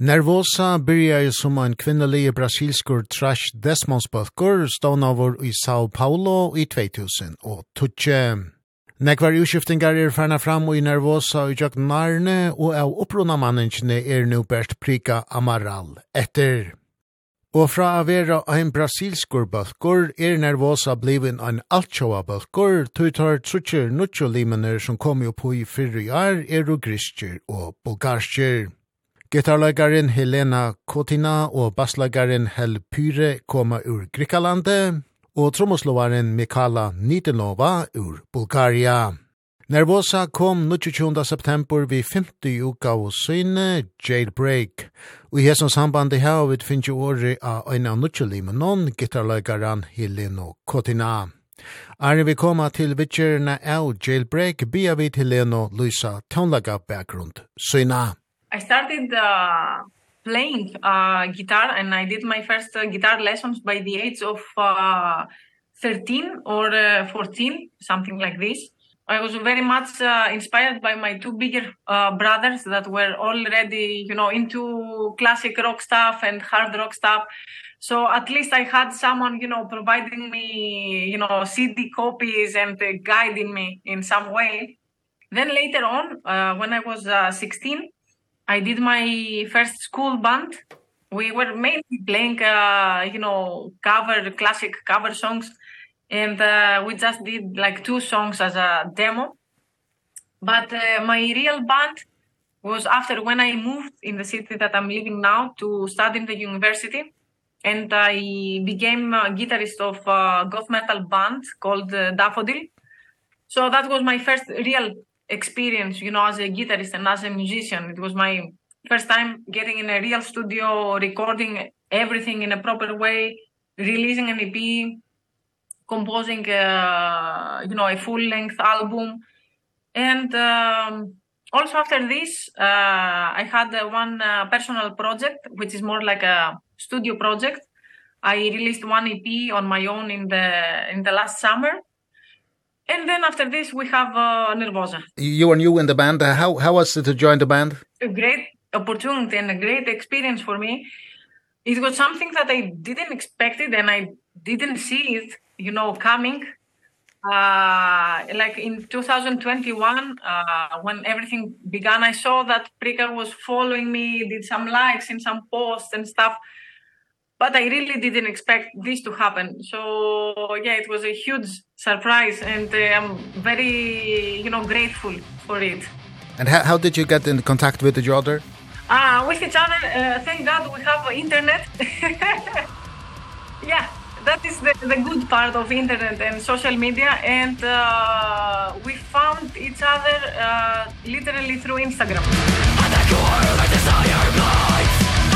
Nervosa byrjar som en kvinnelig brasilskur trash desmonsbalkur over i Sao Paulo i 2000 og tutje. Nekvar utskiftingar er ferna fram i Nervosa og jøk narne og av opprona manningene er nu bært prika Amaral etter. Og fra å være en brasilskur balkur er Nervosa blivin en altsjåa balkur, tøytar trutjer nutjo limener som kom jo på i fyrre år er og griskjer og bulgarskjer. Gitarleikaren Helena Kotina og bassleikaren Hel Pyre koma ur Grikalande, og trommoslovaren Mikala Nitinova ur Bulgaria. Nervosa kom 22. september vi 50 uka og syne Jailbreak. Og i hessens sambandi hau vi finnes jo året av en av nutjelimenon, gitarløykaren Helena Kotina. Arne vi koma til vitsjerna av Jailbreak, bia vi til Helena Luisa tånlaga bakgrund syna. I started uh, playing uh, guitar and I did my first uh, guitar lessons by the age of uh, 13 or uh, 14, something like this. I was very much uh, inspired by my two bigger uh, brothers that were already, you know, into classic rock stuff and hard rock stuff. So at least I had someone, you know, providing me, you know, CD copies and uh, guiding me in some way. Then later on, uh, when I was uh, 16, I did my first school band. We were mainly playing, uh, you know, cover, classic cover songs. And uh, we just did like two songs as a demo. But uh, my real band was after when I moved in the city that I'm living now to study in the university. And I became a guitarist of a goth metal band called uh, Daffodil. So that was my first real experience, you know, as a guitarist and as a musician. It was my first time getting in a real studio, recording everything in a proper way, releasing an EP, composing uh, you know a full length album and um, also after this uh, I had uh, one uh, personal project which is more like a studio project I released one EP on my own in the in the last summer And then after this we have uh, Nervosa. You are new in the band. How how was it to join the band? A great opportunity and a great experience for me. It was something that I didn't expect it and I didn't see it, you know, coming. Uh like in 2021 uh when everything began I saw that Prika was following me, did some likes and some posts and stuff but I really didn't expect this to happen. So yeah, it was a huge surprise and uh, I'm very, you know, grateful for it. And how, how did you get in contact with each other? Ah, uh, with each other, uh, thank God we have internet. yeah, that is the, the good part of internet and social media. And uh, we found each other uh, literally through Instagram. At the core, desire.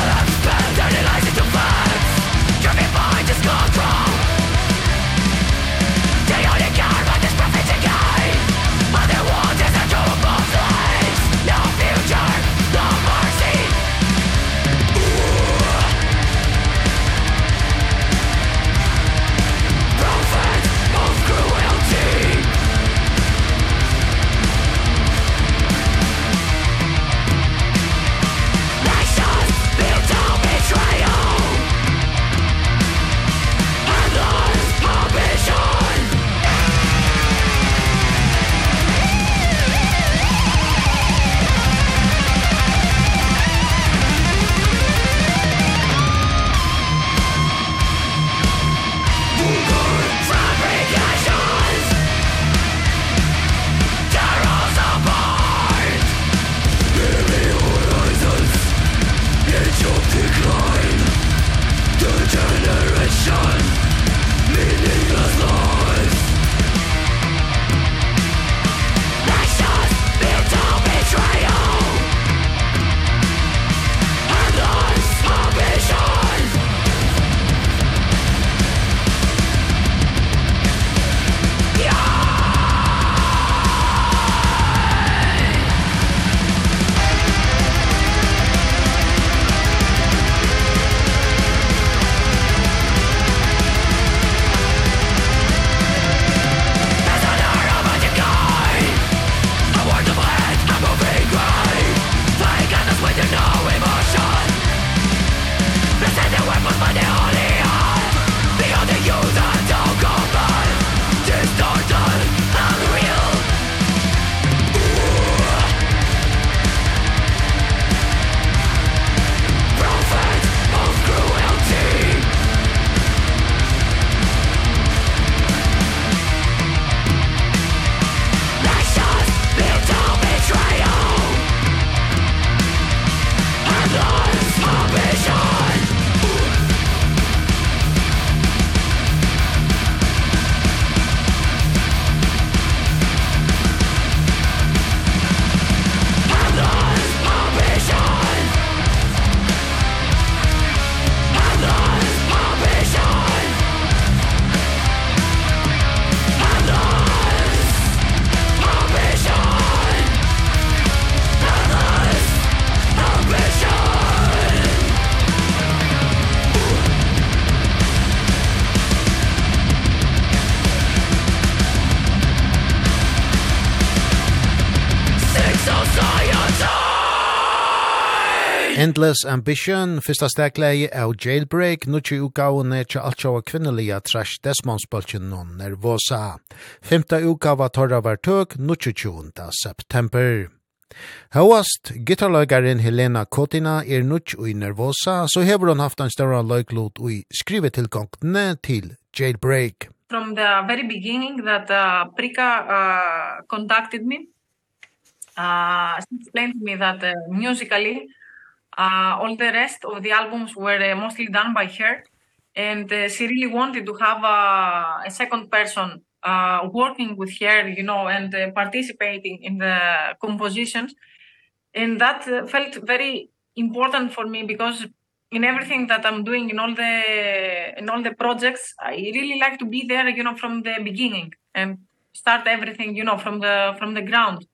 And I'm spent, and lies into facts. Driven by. Endless Ambition, fyrsta stegleie av Jailbreak, nutje utgavene tja alt sjåa kvinnelige trash desmonspølgen non nervosa. Femta utgava torra var tøk, nutje 20. september. Hauast, gitarløygarin Helena Kotina er nutj ui nervosa, så hever hon haft en større løyklot ui skrivetilgångene til Jailbreak. From the very beginning that uh, Prika uh, contacted me, uh, she explained to me that uh, musically Uh, all the rest of the albums were uh, mostly done by her. And uh, she really wanted to have uh, a second person uh, working with her, you know, and uh, participating in the compositions. And that uh, felt very important for me because in everything that I'm doing in all the in all the projects I really like to be there you know from the beginning and start everything you know from the from the ground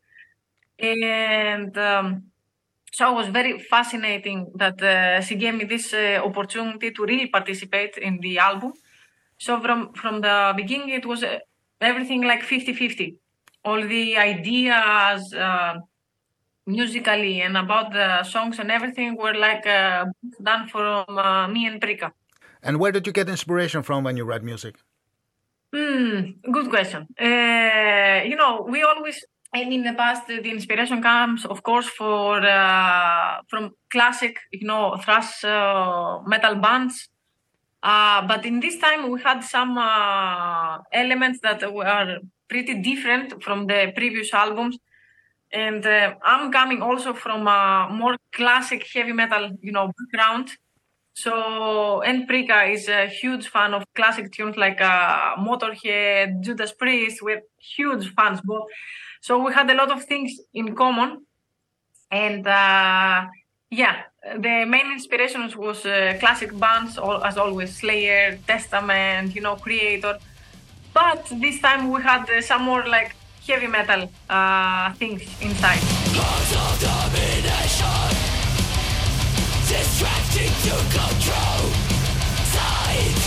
and um So it was very fascinating that uh, she gave me this uh, opportunity to really participate in the album. So from from the beginning it was uh, everything like 50-50. All the ideas uh, musically and about the songs and everything were like uh, done from uh, me and Prika. And where did you get inspiration from when you write music? Mm, good question. Uh, you know, we always And in the past, the inspiration comes, of course, for uh, from classic, you know, thrash uh, metal bands. Uh, but in this time, we had some uh, elements that were pretty different from the previous albums. And uh, I'm coming also from a more classic heavy metal, you know, background. So, and Prika is a huge fan of classic tunes like uh, Motorhead, Judas Priest. We're huge fans, but So we had a lot of things in common. And uh, yeah, the main inspirations was uh, classic bands, all, as always, Slayer, Testament, you know, Creator. But this time we had uh, some more like heavy metal uh, things inside. Cause of domination, distracting to control, tight.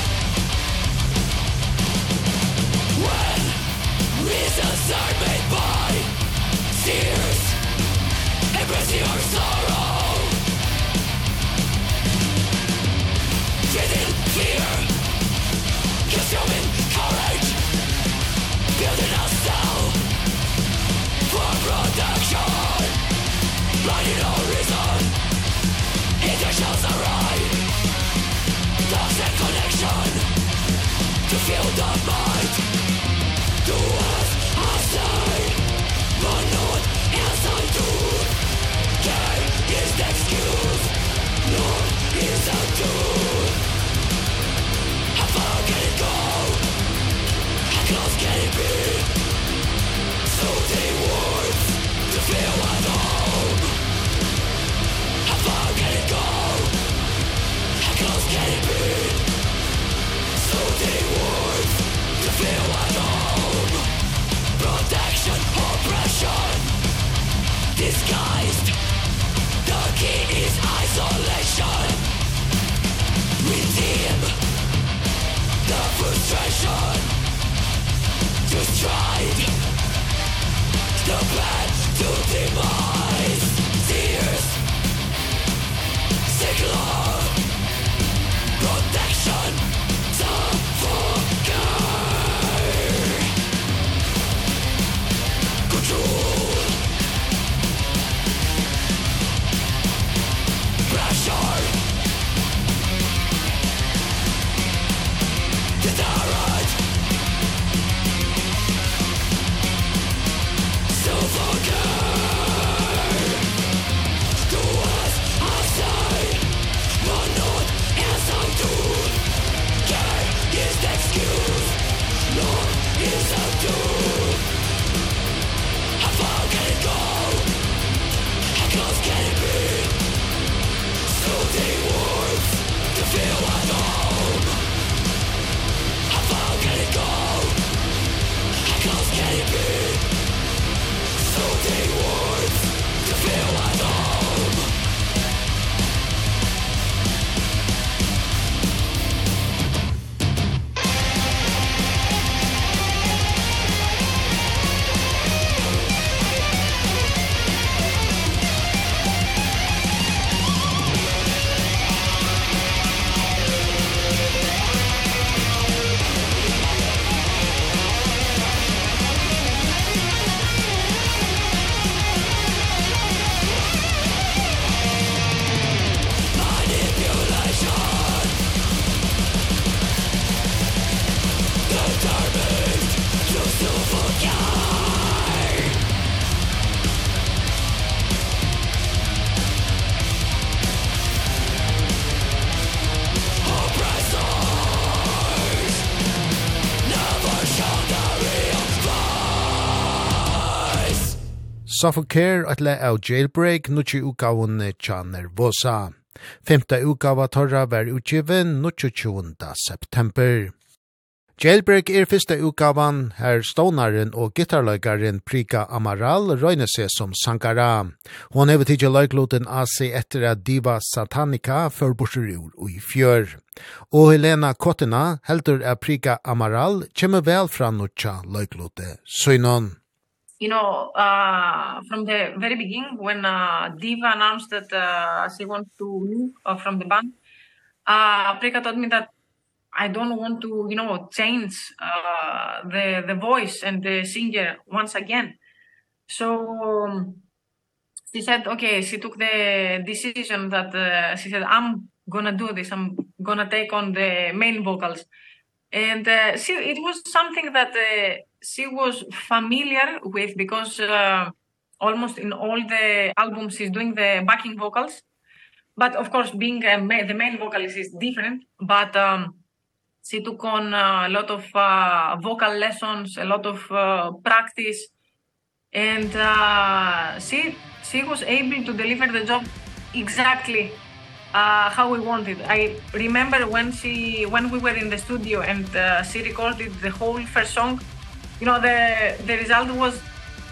When reasons are made by tears Embrace your sorrow Get in fear Just human courage Building a cell For production Blinding all reason Intentions arrive Lost that connection To feel the might To Suffocare at le av jailbreak nutje utgavun tja nervosa. Femta utgava torra var utgiven nutje 20. september. Jailbreak er fyrsta utgavan her stonaren og gitarløygaren Prika Amaral røyne seg som sankara. Hon hever tidja løygloten av seg etter at diva Satanica før borserur og i fjør. Og Helena Kottina heldur at Prika Amaral kjemme vel fra nutja løyglote søgnon you know, uh, from the very beginning, when uh, Diva announced that uh, she wants to leave uh, from the band, uh, Prika told me that I don't want to, you know, change uh, the, the voice and the singer once again. So um, she said, okay, she took the decision that uh, she said, I'm going to do this, I'm going to take on the main vocals. And uh, she, it was something that... Uh, she was familiar with because uh, almost in all the albums she's doing the backing vocals. But of course being a ma the main vocalist is different, but um she took on a lot of uh, vocal lessons, a lot of uh, practice and uh she she was able to deliver the job exactly uh how we wanted. I remember when she when we were in the studio and uh, she recorded the whole first song you know, the, the result was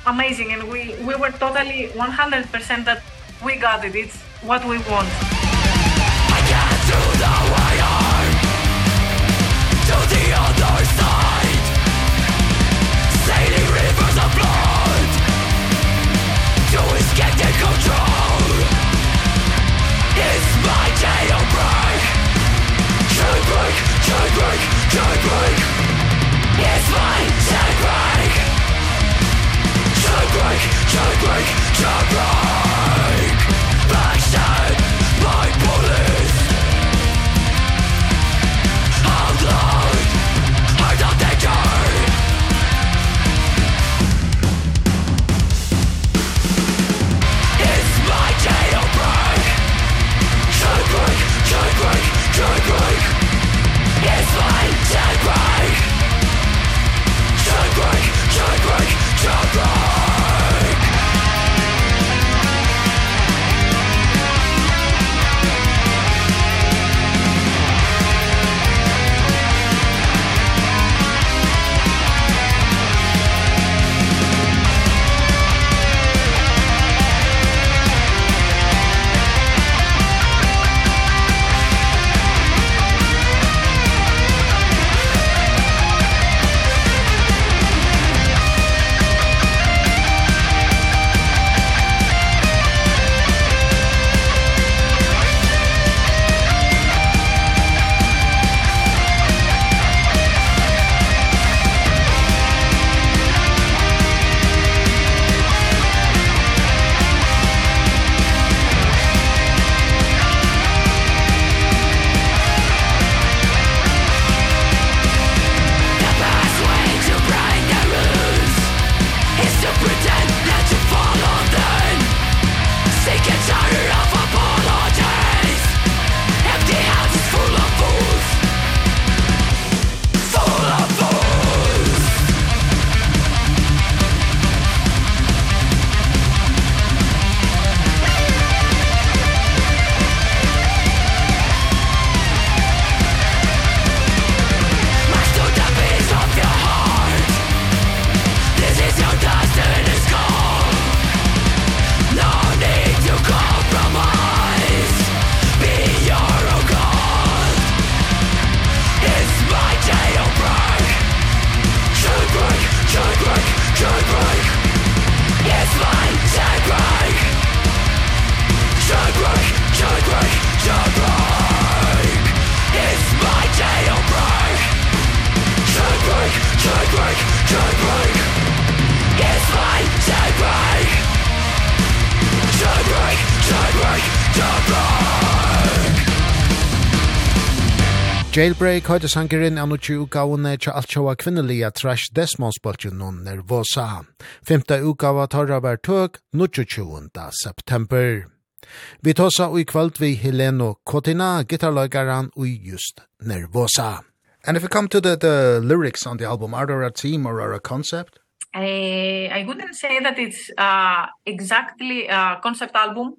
amazing and we, we were totally 100% that we got it. It's what we want. I got to the world. break, gotta break, Jailbreak høyde sangerin av nukki utgavene tja alt tjaua kvinnelia trash desmonsbolgen og nervosa. Femta utgava tarra var tøk 20. september. Vi tåsa og i kvöld vi Heleno Kotina, gitarløygaran og just nervosa. And if we come to the, the lyrics on the album, are there a theme or a concept? I, I wouldn't say that it's uh, exactly a concept album.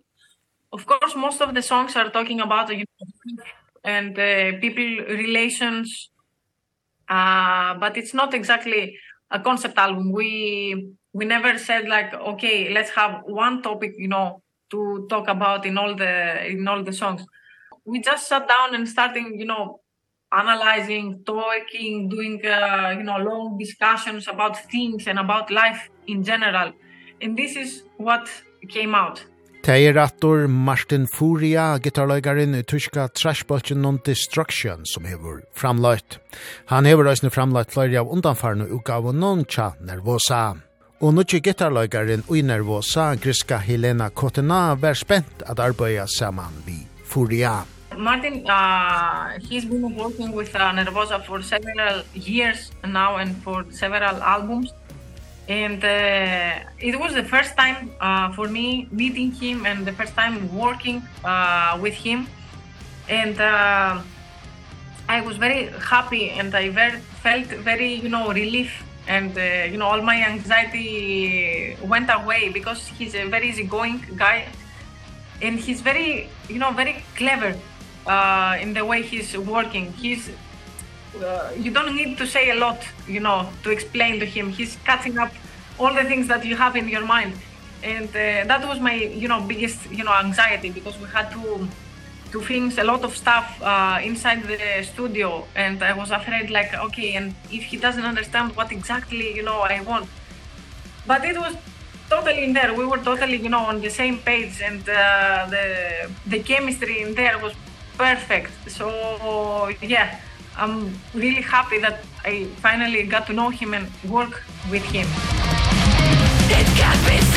Of course, most of the songs are talking about you know, and uh, people relations, uh, but it's not exactly a concept album. We we never said like, okay, let's have one topic, you know, to talk about in all the in all the songs. We just sat down and starting, you know, analyzing, talking, doing, uh, you know, long discussions about things and about life in general. And this is what came out. Teirator Martin Furia, gitarløygarin i tyska trashbolchen Non-Destruction som hever framløyt. Han hever òsne framløyt flere av undanfarne utgave Noncha Nervosa. Og nukki gitarløygarin ui Nervosa, griska Helena Kotena, vær spent at arbeida saman vi Furia. Martin, uh, he's been working with uh, Nervosa for several years now and for several albums. And uh, it was the first time uh, for me meeting him and the first time working uh, with him. And uh, I was very happy and I very, felt very, you know, relief and uh, you know all my anxiety went away because he's a very easygoing guy and he's very you know very clever uh, in the way he's working. He's uh, you don't need to say a lot, you know, to explain to him. He's cutting up all the things that you have in your mind. And uh, that was my, you know, biggest, you know, anxiety because we had to to finish a lot of stuff uh, inside the studio and I was afraid like, okay, and if he doesn't understand what exactly, you know, I want. But it was totally in there. We were totally, you know, on the same page and uh, the the chemistry in there was perfect. So yeah, I'm really happy that I finally got to know him and work with him. It can't be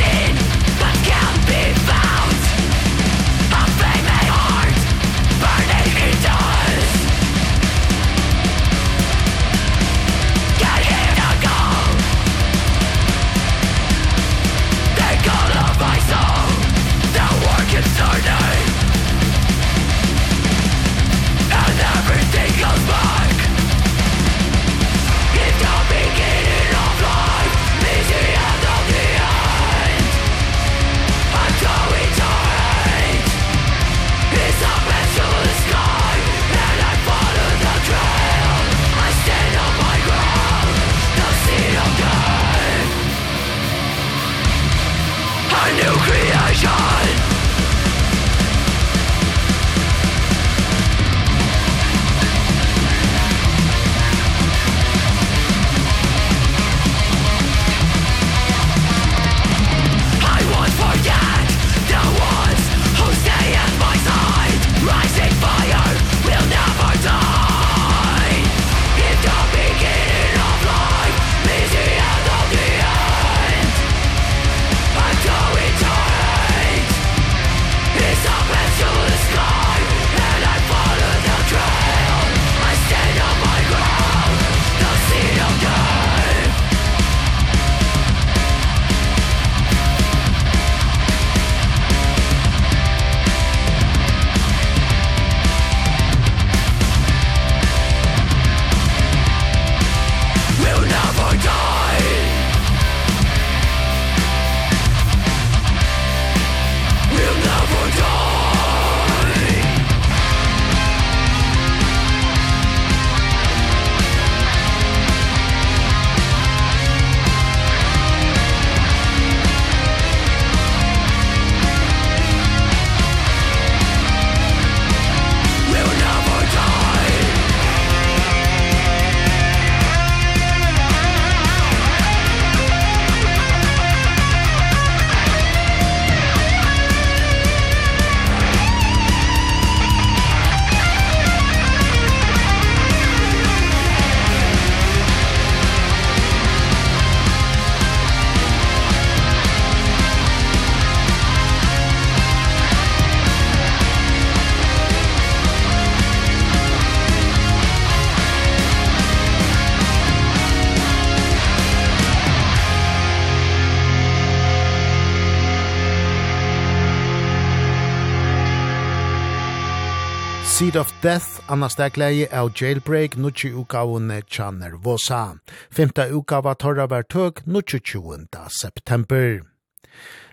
Seed of Death, Anna Stegleie av Jailbreak, nutje utgavene tja nervosa. Femta utgava torra var tøk, nutje 20. september.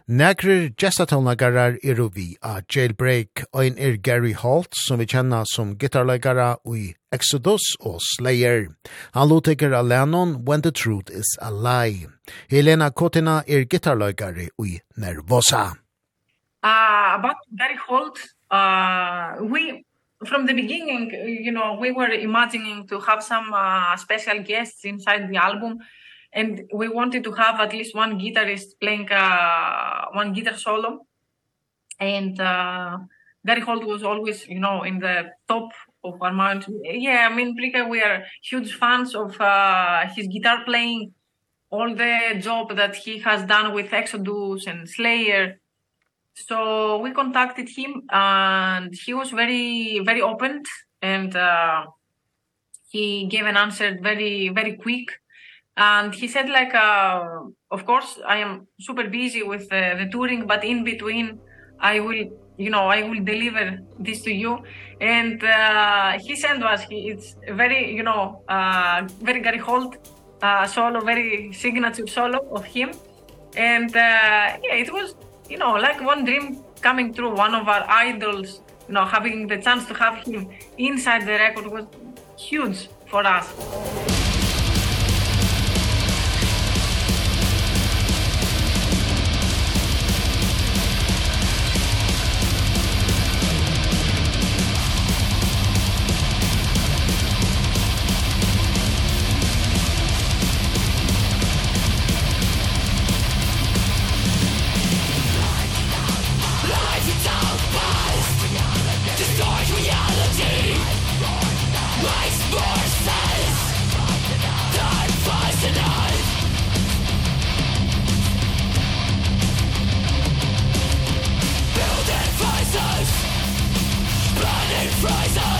Negrer gestatonagarar er vi av Jailbreak, og en er Gary Holt, som vi kjenner som gitarlagara i Exodus og Slayer. Han loteker av Lennon, When the Truth is a Lie. Helena Kotina er gitarlagare i Nervosa. Ah, uh, about Gary Holt, uh, we from the beginning, you know, we were imagining to have some uh, special guests inside the album. And we wanted to have at least one guitarist playing uh, one guitar solo. And uh, Gary Holt was always, you know, in the top of our mind. Yeah, I mean, Prika, we are huge fans of uh, his guitar playing, all the job that he has done with Exodus and Slayer, So we contacted him and he was very very open and uh he gave an answer very very quick. And he said like uh of course I am super busy with uh, the touring but in between I will you know I will deliver this to you. And uh he sent us he, it's very you know uh very Gary Holt uh solo very signature solo of him. And uh yeah it was you know, like one dream coming true, one of our idols, you know, having the chance to have him inside the record was huge for us. Rise!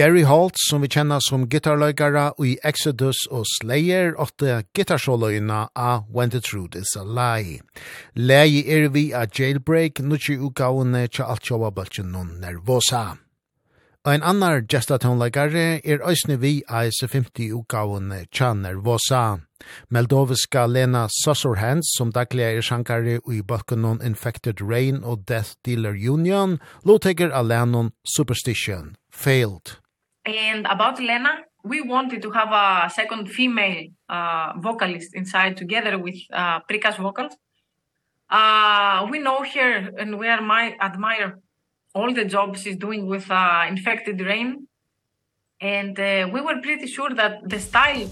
Gary Holt, som vi kjenner som gitarløygara i Exodus og Slayer, åtte gitarsåløyna av When the Truth is a Lie. Lei er vi av Jailbreak, nutsi utgavene tja alt sjåa bølgen noen nervosa. Ein annar gestatonleikare er òsne vi av S50 utgavene tja nervosa. Meldoviska Lena Susserhands, som daglig er sjankare i bølgen Infected Rain og Death Dealer Union, lovteker av Lennon Superstition, Failed. And about Lena, we wanted to have a second female uh, vocalist inside together with uh, Prika's vocals. Uh, we know her and we are my admire all the jobs she's doing with uh, Infected Rain. And uh, we were pretty sure that the style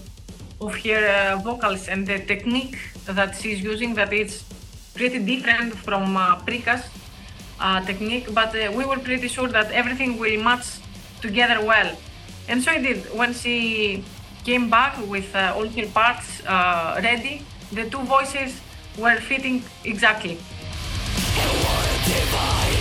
of her uh, vocals and the technique that she's using that it's pretty different from uh, Prika's uh, technique, but uh, we were pretty sure that everything will match together well. And so I did. When she came back with uh, all her parts uh, ready, the two voices were fitting exactly. It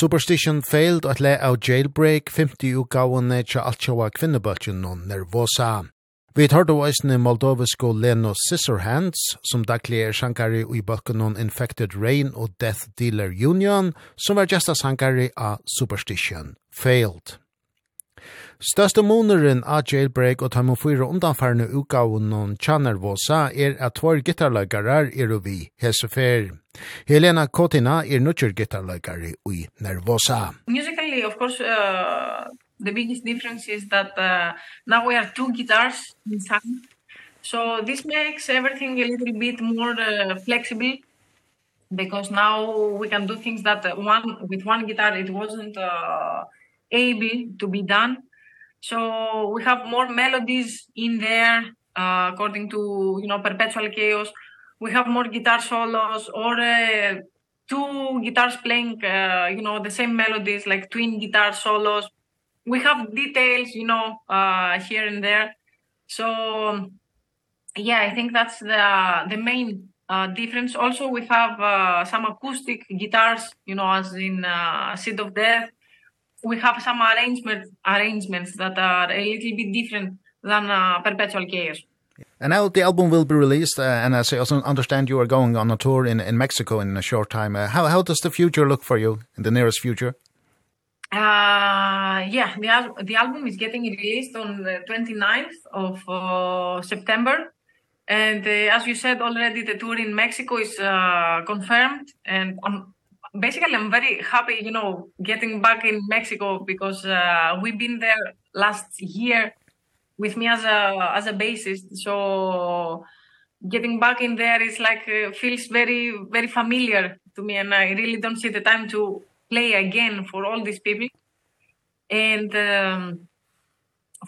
Superstition failed at le av jailbreak 50 utgavene til altsjåa kvinnebøtjen og nervosa. Vi tar då eisne moldovisko Leno Scissorhands, som daglig er sjankari i bøkken Infected Rain og Death Dealer Union, som var gesta sjankari av Superstition Failed. Største moneren av Jailbreak og Tamu fyra undanfarne utgaven om Chanervosa er at tvær gitarløkere er vi hesefer. Helena Kotina er nøkker gitarløkere i Nervosa. Musically, of course, uh, the biggest difference is that uh, now we have two guitars in sound. So this makes everything a little bit more uh, flexible because now we can do things that one with one guitar it wasn't uh, able to be done So we have more melodies in there uh, according to, you know, Perpetual Chaos. We have more guitar solos or uh, two guitars playing, uh, you know, the same melodies like twin guitar solos. We have details, you know, uh, here and there. So yeah, I think that's the the main uh, difference. Also, we have uh, some acoustic guitars, you know, as in uh, Seed of Death we have some arrangement arrangements that are a little bit different than uh, perpetual care. And now the album will be released, uh, and as I also understand you are going on a tour in, in Mexico in a short time. Uh, how, how does the future look for you in the nearest future? Uh, yeah, the, al the album is getting released on the 29th of uh, September. And uh, as you said already, the tour in Mexico is uh, confirmed. And on basically I'm very happy, you know, getting back in Mexico because uh, we've been there last year with me as a as a bassist. So getting back in there is like uh, feels very very familiar to me and I really don't see the time to play again for all these people. And um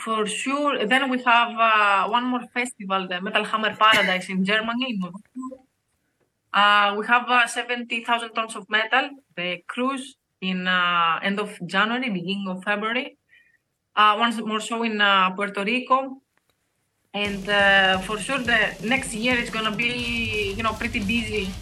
for sure then we have uh, one more festival the Metal Hammer Paradise in Germany. Uh, we have uh, 70,000 tons of metal, the cruise, in uh, end of January, beginning of February. Uh, once more show in uh, Puerto Rico. And uh, for sure the next year is going to be, you know, pretty busy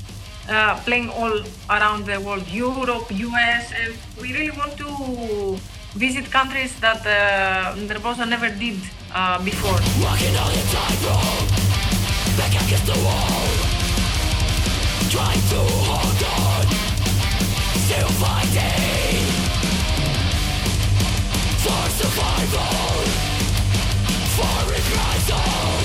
uh, playing all around the world, Europe, US. And we really want to visit countries that uh, Nervosa never did uh, before. Walking on the tightrope, back against the wall trying to hold on. Still fighting. For survival. For reprisal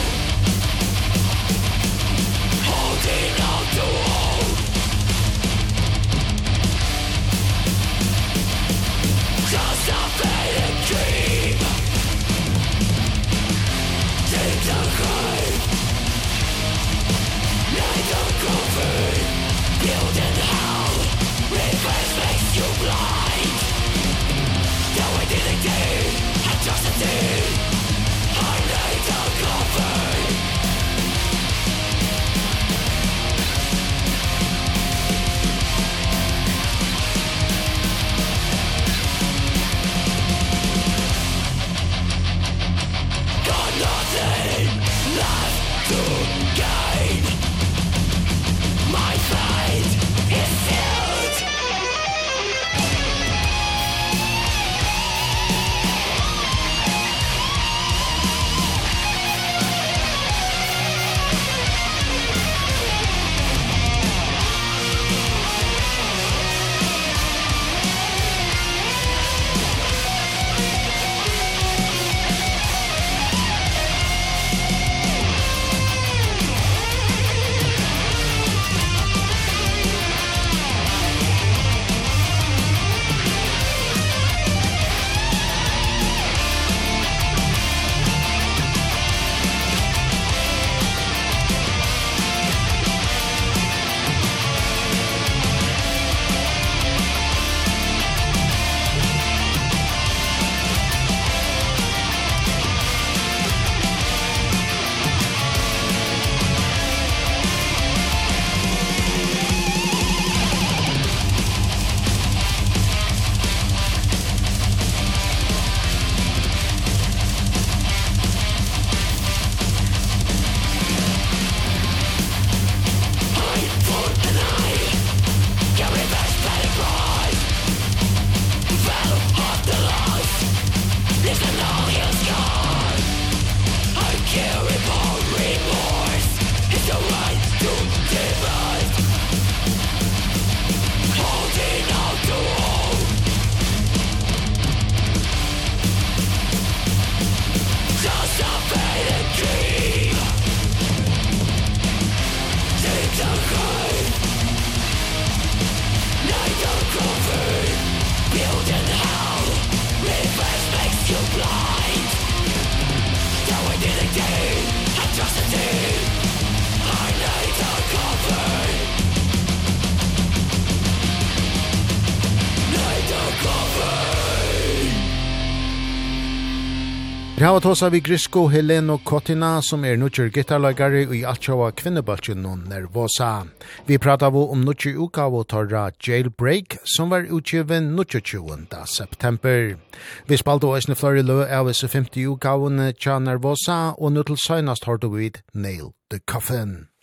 hava tosa vi grisko Heleno Kotina, som er nutjer gitarlagare i altsjåa kvinnebaltjen og nervosa. Vi prata vi om nutjer uka av torra Jailbreak, som var utgiven nutjer 20. september. Vi spalte oisne flore lø av isse 50 uka av nervosa, og nutil søgnast hårdu vid Nail the Coffin.